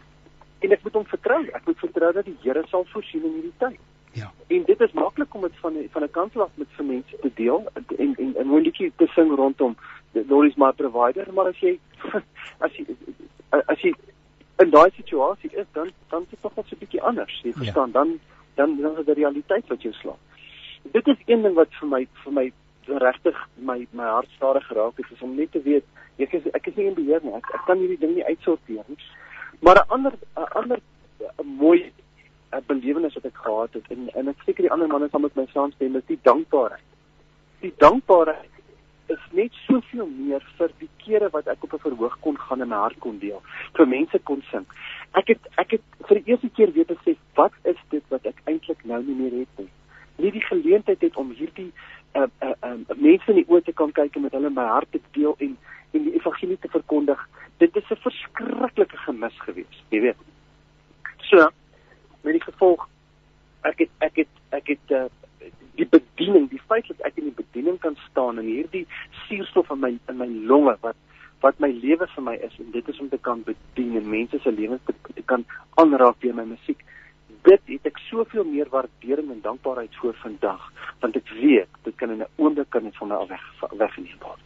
en ek moet hom vertrou. Ek moet vertrou dat die Here sal voorsien in hierdie tyd.
Ja.
En dit is maklik om dit van van 'n kant af met vir mense te deel en en 'n moeilikie te sing rondom Lord is my provider, maar as jy [LAUGHS] as jy as jy in daai situasie is, dan dan is dit tog net so 'n bietjie anders, jy ja. verstaan? Ja. Dan dan dan is dit die realiteit wat jou slaap. Dit is een ding wat vir my vir my regtig my my hart stadig geraak het, is om net te weet ek is ek is nie in beheer nie. Ek, ek kan hierdie ding nie uitsorteer nie. Maar 'n ander 'n ander a mooi 'n belewenis wat ek gehad het en en ek seker die ander manne sal met my saamstem, is die dankbaarheid. Die dankbaarheid is net soveel meer vir die kere wat ek op 'n verhoog kon gaan en my hart kon deel, vir mense kon sing. Ek het ek het vir die eerste keer weer besef wat is wat ek eintlik nou nie meer het nie. Nie die geleentheid het om hierdie uh uh, uh mense in die oë te kan kyk en met hulle my hart te deel en en die evangelie te verkondig. Dit is 'n verskriklike gemis geweest, jy weet. So, met die gevolg ek het ek het ek het uh die bediening, die feit dat ek in die bediening kan staan en hierdie suurstof in my in my longe wat wat my lewe vir my is en dit is om te kan bedien en mense se lewens te, te kan aanraak deur my musiek. Dit het ek soveel meer waardering en dankbaarheid voor vandag want ek weet dit kan in 'n oomblik kan dit van my af weg weggeneem word.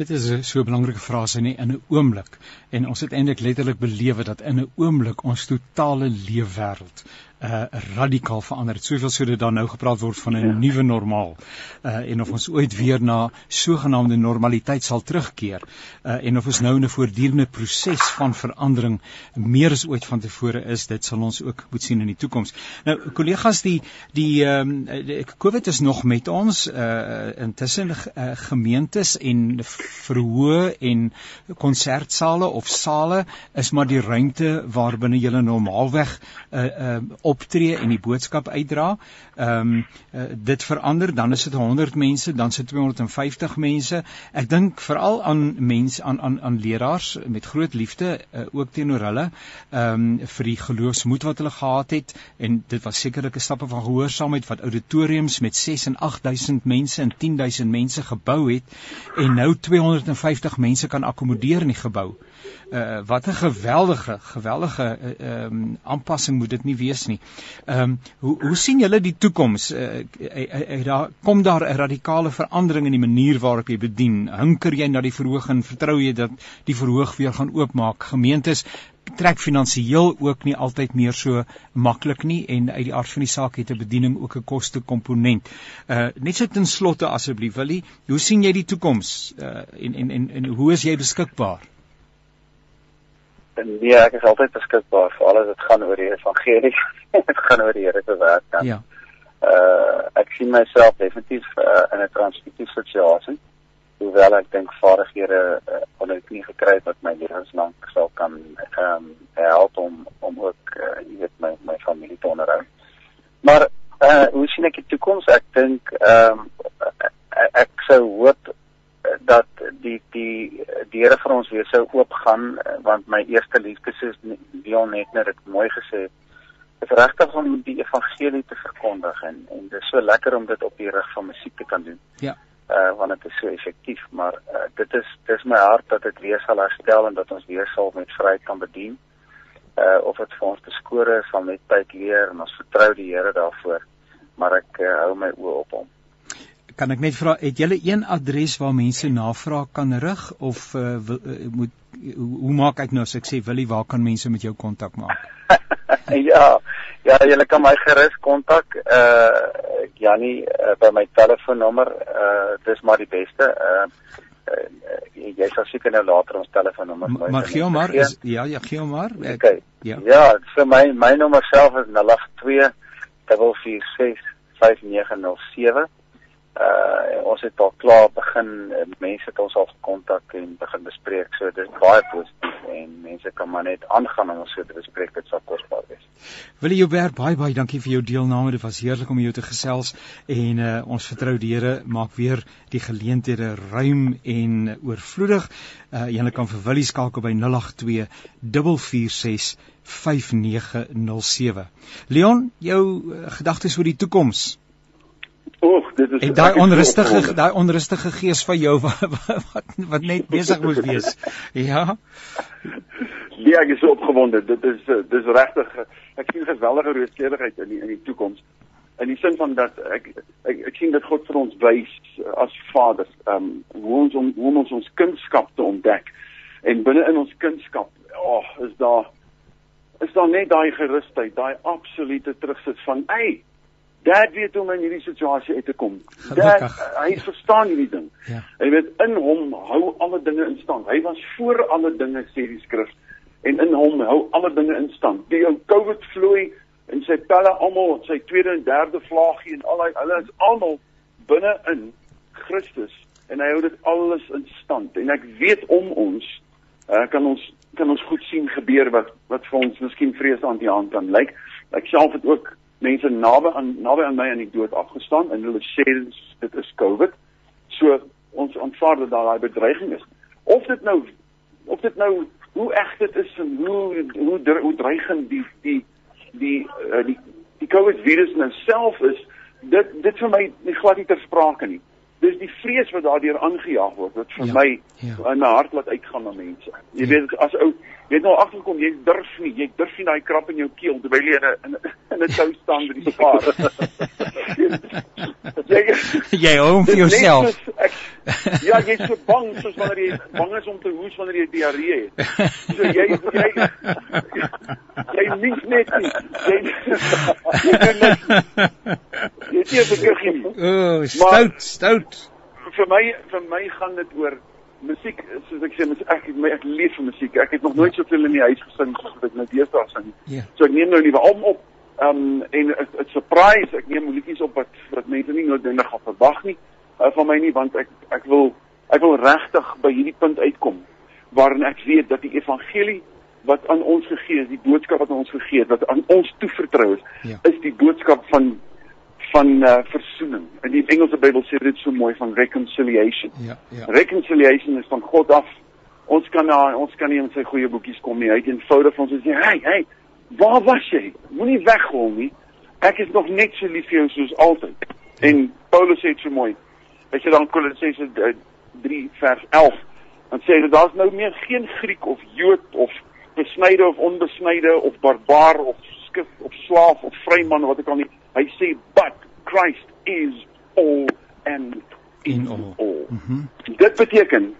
Dit is so 'n belangrike frase nie in 'n oomblik en ons het eintlik letterlik belewe dat in 'n oomblik ons totale leefwêreld uh radikaal verander het. Soveel so dat daar nou gepraat word van 'n ja. nuwe normaal. Uh en of ons ooit weer na sogenaamde normaliteit sal terugkeer. Uh en of ons nou in 'n voortdurende proses van verandering meer as ooit van tevore is, dit sal ons ook moet sien in die toekoms. Nou kollegas die die ehm um, COVID is nog met ons uh intussen uh, gemeentes en verhoë en konsertsale of sale is maar die ruimte waarbinne jy normaalweg uh uh optree en die boodskap uitdra. Ehm um, uh, dit verander, dan is dit 100 mense, dan sit 250 mense. Ek dink veral aan mense aan aan aan leraars met groot liefde uh, ook teenoor hulle ehm um, vir die geloofsmoed wat hulle gehad het en dit was sekerlike stappe van gehoorsaamheid wat auditoriums met 6 en 8000 mense en 10000 mense gebou het en nou 250 mense kan akkommodeer in die gebou uh, wat 'n geweldige geweldige eh, ehm uh, um, aanpassing moet dit nie wees nie. Ehm um, hoe hoe sien julle die toekoms? Uh, uh, uh, daar kom daar 'n radikale verandering in die manier waarop jy bedien. Hinker jy na die verhoog en vertrou jy dat die verhoog weer gaan oopmaak? Gemeentes trek finansiëel ook nie altyd meer so maklik nie en uit die aard van die saak het 'n bediening ook 'n koste komponent. Uh net so ten slotte asseblief Willie, hoe sien jy die toekoms? Uh en en en en hoe is jy beskikbaar?
nee, ek is altyd beskikbaar vir alles wat gaan oor die evangelie. [LAUGHS] dit gaan oor die Here se werk dan. Ja. Uh ek sien myself definitief uh, in 'n transitiewe situasie. Hoewel ek dink vaardighede uh, wat ek nie gekry het wat my lewenslank sal kan ehm um, help om om ook uh, jy weet my my familie te onderhou. Maar uh hoe sien ek die toekoms? Ek dink ehm um, ek, ek sou hoop dat die die die Here vir ons weer sou oopgaan want my eerste liefde soos Dion net net dit mooi gesê het is regtig om die evangelie te verkondig en en dit is so lekker om dit op die rig van musiek te kan doen.
Ja.
Uh want dit is so effektief, maar uh, dit is dis my hart dat dit weer sal herstel en dat ons weer sal met vryheid kan bedien. Uh of dit vir ons beskore sal net tyd leer en ons vertrou die Here daarvoor. Maar ek uh, hou my oë op hom
kan ek net vra het julle een adres waar mense navraag kan rig of uh, moet hoe, hoe maak ek nou as ek sê Willie waar kan mense met jou kontak maak? [LAUGHS]
ja. Ja, julle kan my gerus kontak uh Janie uh, by my telefoonnommer uh dis maar die beste uh Uh, jy sal seker nou later ons telefoonnommer
kry. Maar gee hom maar is ja, ja gee hom maar.
Ek, okay. Ja. Ja, vir my my nommer self is 082 446 5907 uh ons het al klaar begin uh, mense het ons al gekontak en begin bespreek so dit is baie positief en mense kan maar net aangaan om ons so te bespreek dit sal kosbaar wees.
Wil jy Joubert baie baie dankie vir jou deelname dit was heerlik om jou te gesels en uh ons vertrou die Here maak weer die geleenthede ruim en oorvloedig. Uh jy kan vir Willie skakel by 082 446 5907. Leon, jou gedagtes oor die toekoms?
Oek, dit is
En daai onrustige daai onrustige gees van jou [LAUGHS] wat wat, wat net besig moet wees. Ja.
Nee, ek is opgewonde. Dit is dis regtig ek sien geweldige rooskleurigheid in die in die toekoms. In die sin van dat ek ek, ek sien dit God vir ons wys as vaders, ehm um, hoe ons om, hoe ons ons kindskap te ontdek. En binne in ons kunskap, oh, is daar is daar net daai gerusheid, daai absolute terugsit van, "Ey, Dad weet hoe om in hierdie situasie uit te kom. Dad, hy verstaan hierdie ding. Ja. Hy weet in hom hou alle dinge in stand. Hy was voor alle dinge sê die skrif en in hom hou alle dinge in stand. Die ou COVID vloei en sy pelle almal, sy tweede en derde vlaagie en al hy hulle is almal binne in Christus en hy hou dit alles in stand. En ek weet om ons uh, kan ons kan ons goed sien gebeur wat wat vir ons miskien vrees aan die hand kan lyk. Ek self het ook mense naby aan naby aan my aan die dood afgestaan en hulle sê dit is COVID. So ons aanvaar dat daar daai bedreiging is. Of dit nou of dit nou hoe eg dit is en hoe hoe hoe dreigend die die die uh, die die COVID virus nou self is, dit dit vir my nie glad nie ter sprake nie dis die vrees wat daardeur aangejaag word wat vir ja, my ja. in my hart laat uitgaan na mense. Jy ja. weet as ou weet nou agterkom jy durf nie, jy durf nie daai krap in jou keel terwyl jy in 'n in 'n tou staan by die spaar. [LAUGHS]
jy jy hom vir jouself. Ek,
ja, jy's so bang soos wanneer jy bang is om te hoes wanneer jy diarree het. So jy jy jy mens net nie. Jy jy doen net. Jy sien dit gekry.
O, stout, stout.
Vir my vir my gaan dit oor musiek soos ek sê mens ek my ek lief vir musiek. Ek het nog nooit soveel in die huis gesing soos wat ek nou deesdae sing. Yeah. Ja. So ek neem nou liewe album op. Ehm um, en 'n surprise, ek neem liedjies op wat wat mense nie noodwendig gaan verwag nie uh, van my nie want ek ek wil ek wil regtig by hierdie punt uitkom waarin ek weet dat die evangelie wat aan ons gegee is, die boodskap wat aan ons gegee is, wat aan ons toevertrou is, ja. is die boodskap van van uh, versoening. In die Engelse Bybel sê dit so mooi van reconciliation. Ja, ja. Reconciliation is van God af. Ons kan na ons kan nie in sy goeie boekies kom nie. Hy het eenvoudig vir ons gesê, "Hey, hey, waar was jy? Moenie weghol nie. Ek is nog net so lief vir jou soos altyd." Ja. En Paulus sê dit so mooi. Hy sê dan Kolossense 3 vers 11. Dan sê hy daar's nou meer geen Griek of Jood of besnyde of onbesnyde of barbaar of skif of slaaf of vryman wat ek al nie hy sê but Christ is all and in all. all. Mm -hmm. Dit beteken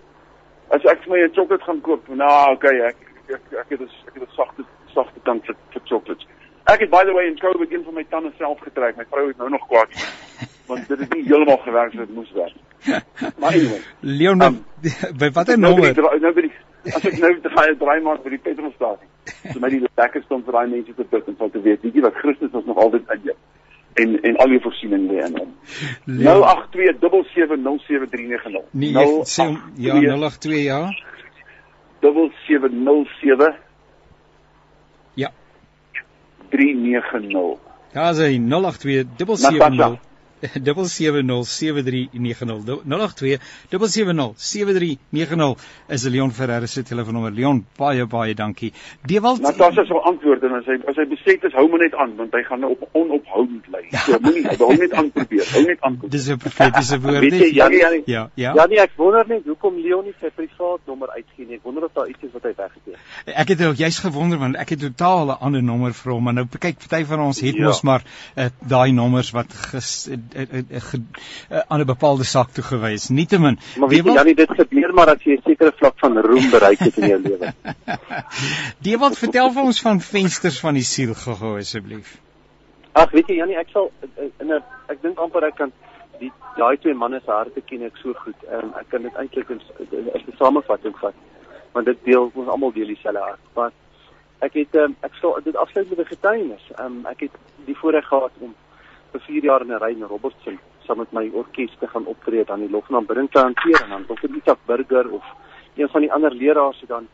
as ek vir my 'n chocolate gaan koop, nou okay, ek ek ek het 'n ek het 'n sagte sagte kant vir vir chocolates. Ek het by the way in COVID een van my tande self getrek. My vrou is nou nog kwaad want dit het nie heeltemal gewerk soos dit moes werk. Maar anyway.
Leon, um, by watter nommer?
Nou by die as ek nou te gaan draai maak by die petrolstasie. So my die lekkerste om vir daai mense te bid en van te weet, weet jy wat Christus ons nog altyd in jou en en al die voorsiening lê in hom. 082770739.
Nee, sê ja 082 ja.
7707
Ja.
390.
Ja, sê 082 770 [LAUGHS] 07073790 is Leon Ferreira se telefoonnommer. Leon, baie baie dankie.
Dewald Natasha sal antwoord en as hy as hy beset is, hou maar net aan want hy gaan op onophoudend. Ja. So [LAUGHS] moenie hou net aan probeer. Hou net aan.
Dis 'n profetiese woord.
Weet jy, Janie, Janie, ja, ja. Ja, nee, ek wonder net hoekom Leon nie sy privaat nommer uitgee nie. Ek wonder of daar iets is wat hy het.
Ek het ook juist gewonder want ek het totaal 'n ander nommer vir hom, maar nou kyk party van ons het ja. mos maar uh, daai nommers wat ges, aan 'n bepaalde sak toe gewys. Nietemin,
maar weet jy, Janie, dit gebeur maar as jy 'n sekere vlak van roem bereik het in jou lewe. [LAUGHS]
Dewald, vertel vir ons van vensters van die siel gou asseblief.
Ag, weet jy, Janie, ek sal in 'n ek dink amper ek kan die daai twee manne se harte ken ek so goed. Um, ek kan dit eintlik in 'n samevatting vat. Want dit deel ons almal deel dieselfde hart. Maar ek het um, ek sal dit afsluit met 'n getuienis. Um, ek het die voorreg gehad om vir 4 jaar in 'n ry in Robertson saam met my orkes te gaan optree aan die Lofnaam Brink te hanteer en dan die Isak Burger of een van die ander leraars het dan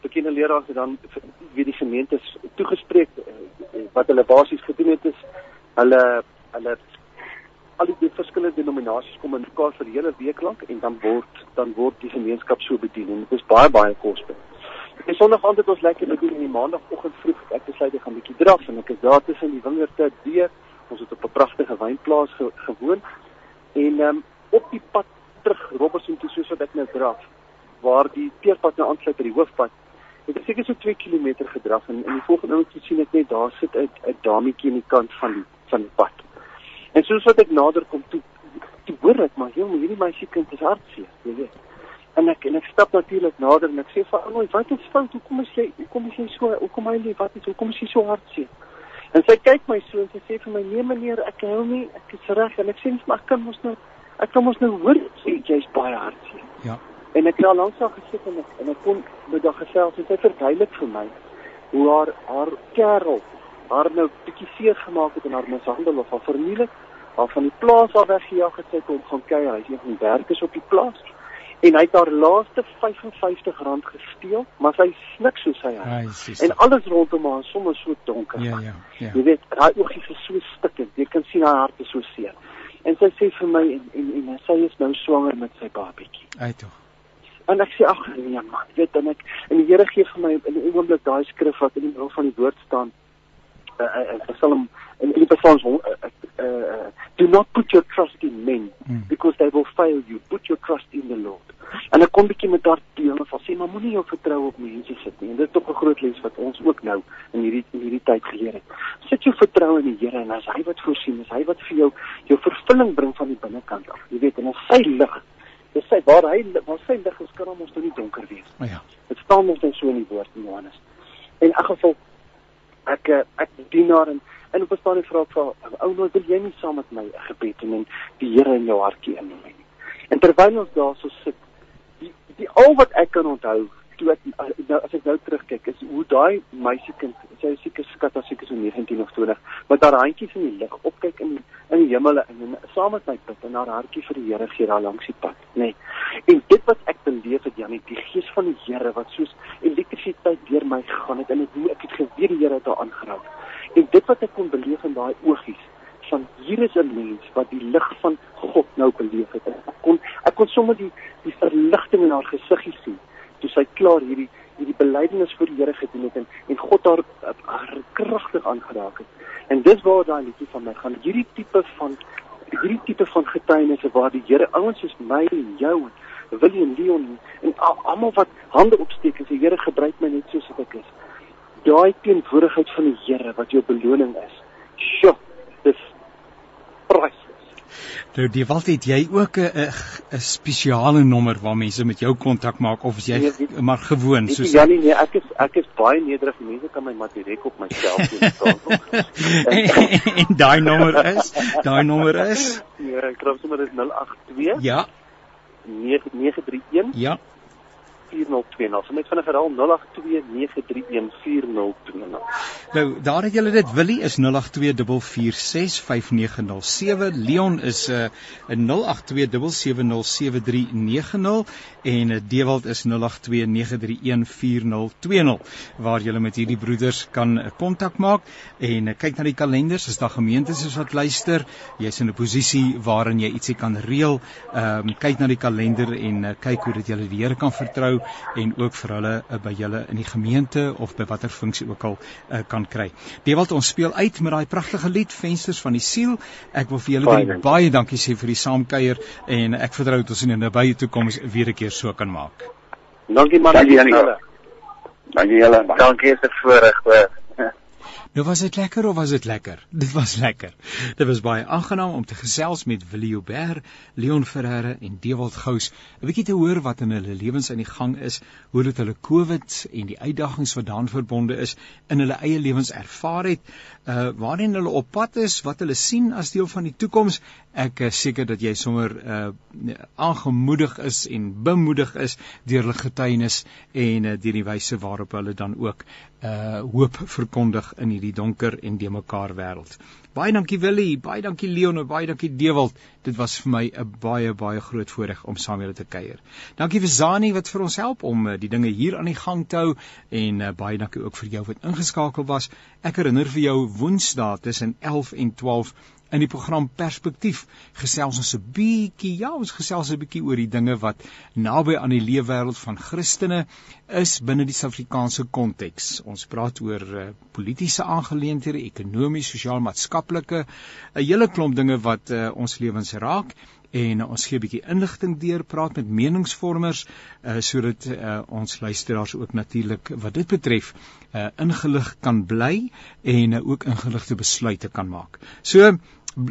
bekende leraars het dan wie die gemeente toegespreek eh, wat hulle basies gedoen het is hulle hulle al die verskillende denominasies kom in mekaar vir hele week lank en dan word dan word die gemeenskap so bedien en dit is baie baie kosbaar. En Sondag aand het ons lekker begin in die maandagooggend vroeg ek besluit ek gaan 'n bietjie draf en ek is daar tussen die wingerde deur ons het op 'n pragtige wynplaas ge gewoon en um, op die pad terug Robertson toe soos wat ek nou draf waar die teerpad nou aansluit by die hoofpad het ek seker so 2 km gedraf en in die volgende oomblik sien ek net daar sit 'n dametjie aan die kant van die van die pad en soos wat ek nader kom toe toe hoor ek maar jong hierdie meisie kind is hartseer jy weet En ek en ek stap natuurlik nader en ek sê vir hom, "Wat is fout? Hoekom is jy hoekom is jy so hoekom hy lief? Wat is hoekom is jy so hartseer?" En sy kyk my so en sy sê vir my: "Nee meneer, ek hou nie, ek is reg." En ek sê: "Maar ek kan mos nou ek kan mos nou hoor sê jy's baie hartseer."
Ja.
En ek het al lank daar gesit en ek en ek kon met daag gesels en sy verduidelik vir my hoe haar haar kerel haar nou bietjie seer gemaak het en haar mishandel of haar vernielik, haar van die plaas af weggejaag het sy kom gaan kuier. Hy's een van die werkers op die plaas. En hy het haar laaste R55 gesteel, maar sy snik soos hy.
Ai.
En alles rondom haar is sommer so donker.
Ja, ja, ja.
Jy weet, haar oogies is so stikkend. Jy kan sien haar hart is so seer. En sy sê vir my en en, en sy is nou swanger met sy babatjie.
Ai tog.
En ek sê ag nee man, jy weet dan ek en die Here gee vir my in 'n oomblik daai skrif wat in die middel van die woord staan. Uh, uh, Psalm in die Psalms uh, uh, uh, do not put your trust in men
Mm.
because they will fail you. Put your trust in the Lord. En ek kom bietjie met daardie deel van sê maar moenie jou vertroue op mense sit nie. En dit is tog 'n groot les wat ons ook nou in hierdie in hierdie tyd geleer het. Sit jou vertroue in die Here en as hy wat voorsien, is hy wat vir jou jou vervulling bring van die binnekant af. Jy weet en as sy lig Dis sy waar hy waar sy lig is kan ons nou nie donker wees.
O ja.
Dit staan ons dan so in die woord in Johannes. En in elk geval ek eh, ek dien daar en en op 'n stadium vra ek vir ou nou wil jy nie saam met my 'n gebed doen en die Here in jou hartjie inneem nie. En terwyl ons daar so sit, die die al wat ek kan onthou toe ek nou as ek nou terugkyk is hoe daai meisiekind, sy is seker skat as seker so 19 of 20, met haar handjies in die lug opkyk in in die hemel en, en saam met my bid en haar hartjie vir die Here gee daar langs die pad, nê. Nee. En dit wat ek beleef het Janie, die gees van die Here wat soos elektrisiteit deur my gegaan het en ek ek het geweet die Here het haar aangeraak. En dit wat ek kon beleef in daai oogies van hier is 'n mens wat die lig van God nou beleef het. Ek kon ek kon sommer die die verligting in haar gesiggie sien toe sy klaar hierdie hierdie belydenis voor die Here gedoen het en en God haar, haar kragtig aangeraak het. En dis waar daai liedjie van my gaan. Hierdie tipe van hierdie tipe van getuienisse waar die Here ouens soos my en jou en William Leon en al- almal wat hande opsteek en sê Here gebruik my net soos ek is. Daai teenwoordigheid van die Here wat jou beloning is. Sjoe, dis priceless.
Nou die wat het jy ook 'n 'n spesiale nommer waar mense met jou kontak maak? Of is jy
Nee, weet-
maar gewoon
jy
soos
Janie, nee, ek is ek is baie nederig. Mense kan my maar direk op my selfoon [LAUGHS] staan. [LAUGHS]
en, en daai nommer is? Daai nommer is?
Nee, ek glo sommer dis 082
ja.
931
ja
4020. So net vinnig herhaal 082 931 4020.
Nou, daar het julle dit. Willie is 0824465907. Leon is uh, 0827707390 en uh, Dewald is 0829314020 waar julle met hierdie broeders kan uh, kontak maak en uh, kyk na die kalenders as daar gemeentes is wat luister. Jy's in 'n posisie waarin jy ietsie kan reël. Ehm um, kyk na die kalender en uh, kyk hoe dit julle die Here kan vertrou en ook vir hulle uh, by julle in die gemeente of by watter funksie ook al uh, kan kry. Dewald ons speel uit met daai pragtige lied Vensters van die siel. Ek wil vir julle
Baie
baie dankie sê vir die saamkuier en ek vertrou dat ons in 'n nabye toekoms weer 'n keer so kan maak.
Dankie man.
Dankie, Janie. Dankie julle. Dankie 'n voorreg hoor.
Nou was dit lekker of was dit lekker? [LAUGHS] Dit was lekker. Dit was baie aangenaam om te gesels met Willie Joubert, Leon Ferreira en Dewald Gous, 'n bietjie te hoor wat in hulle lewens aan die gang is, hoe dit hulle COVID en die uitdagings wat daaraan verbonde is in hulle eie lewens ervaar het, uh waarheen hulle op pad is, wat hulle sien as deel van die toekoms. Ek is seker dat jy sommer uh aangemoedig is en bemoedig is deur hulle getuienis en uh, deur die wyse waarop hulle dan ook uh hoop verkondig in hierdie donker en de mekaar wêreld. Baie dankie Willie, baie dankie Leon baie dankie Dewald. Dit was vir my 'n baie baie groot voorreg om saam julle te kuier. Dankie vir Zani wat vir ons help om uh, die dinge hier aan die gang te hou en uh, baie dankie ook vir jou wat ingeskakel was. Ek herinner vir jou Woensdae tussen 11 en 12 in die program Perspektief gesels ons 'n bietjie ja ons gesels 'n bietjie oor die dinge wat naby aan die leefwêreld van Christene is binne die Suid-Afrikaanse konteks. Ons praat oor uh, politieke aangeleenthede, ekonomies, sosiaal-maatskaplike, 'n hele klomp dinge wat uh, ons lewens raak en ons gee 'n bietjie inligting deur, praat met meningsvormers uh, sodat uh, ons luisteraars ook natuurlik wat dit betref uh, ingelig kan bly en uh, ook ingeligte besluite kan maak. So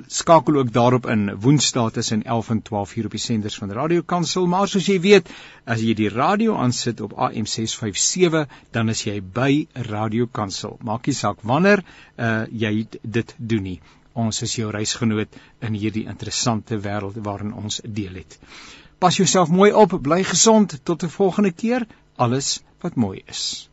skakel ook daarop in Woensdae tussen 11 en 12 uur op die senders van Radio Kansel. Maar soos jy weet as jy die radio aansit op AM 657 dan is jy by Radio Kansel. Maak nie saak wanneer uh, jy dit doen nie ons is jou reisgenoot in hierdie interessante wêreld waarin ons deel het. Pas jouself mooi op bly gesond. Tot 'n volgende keer. Alles wat mooi is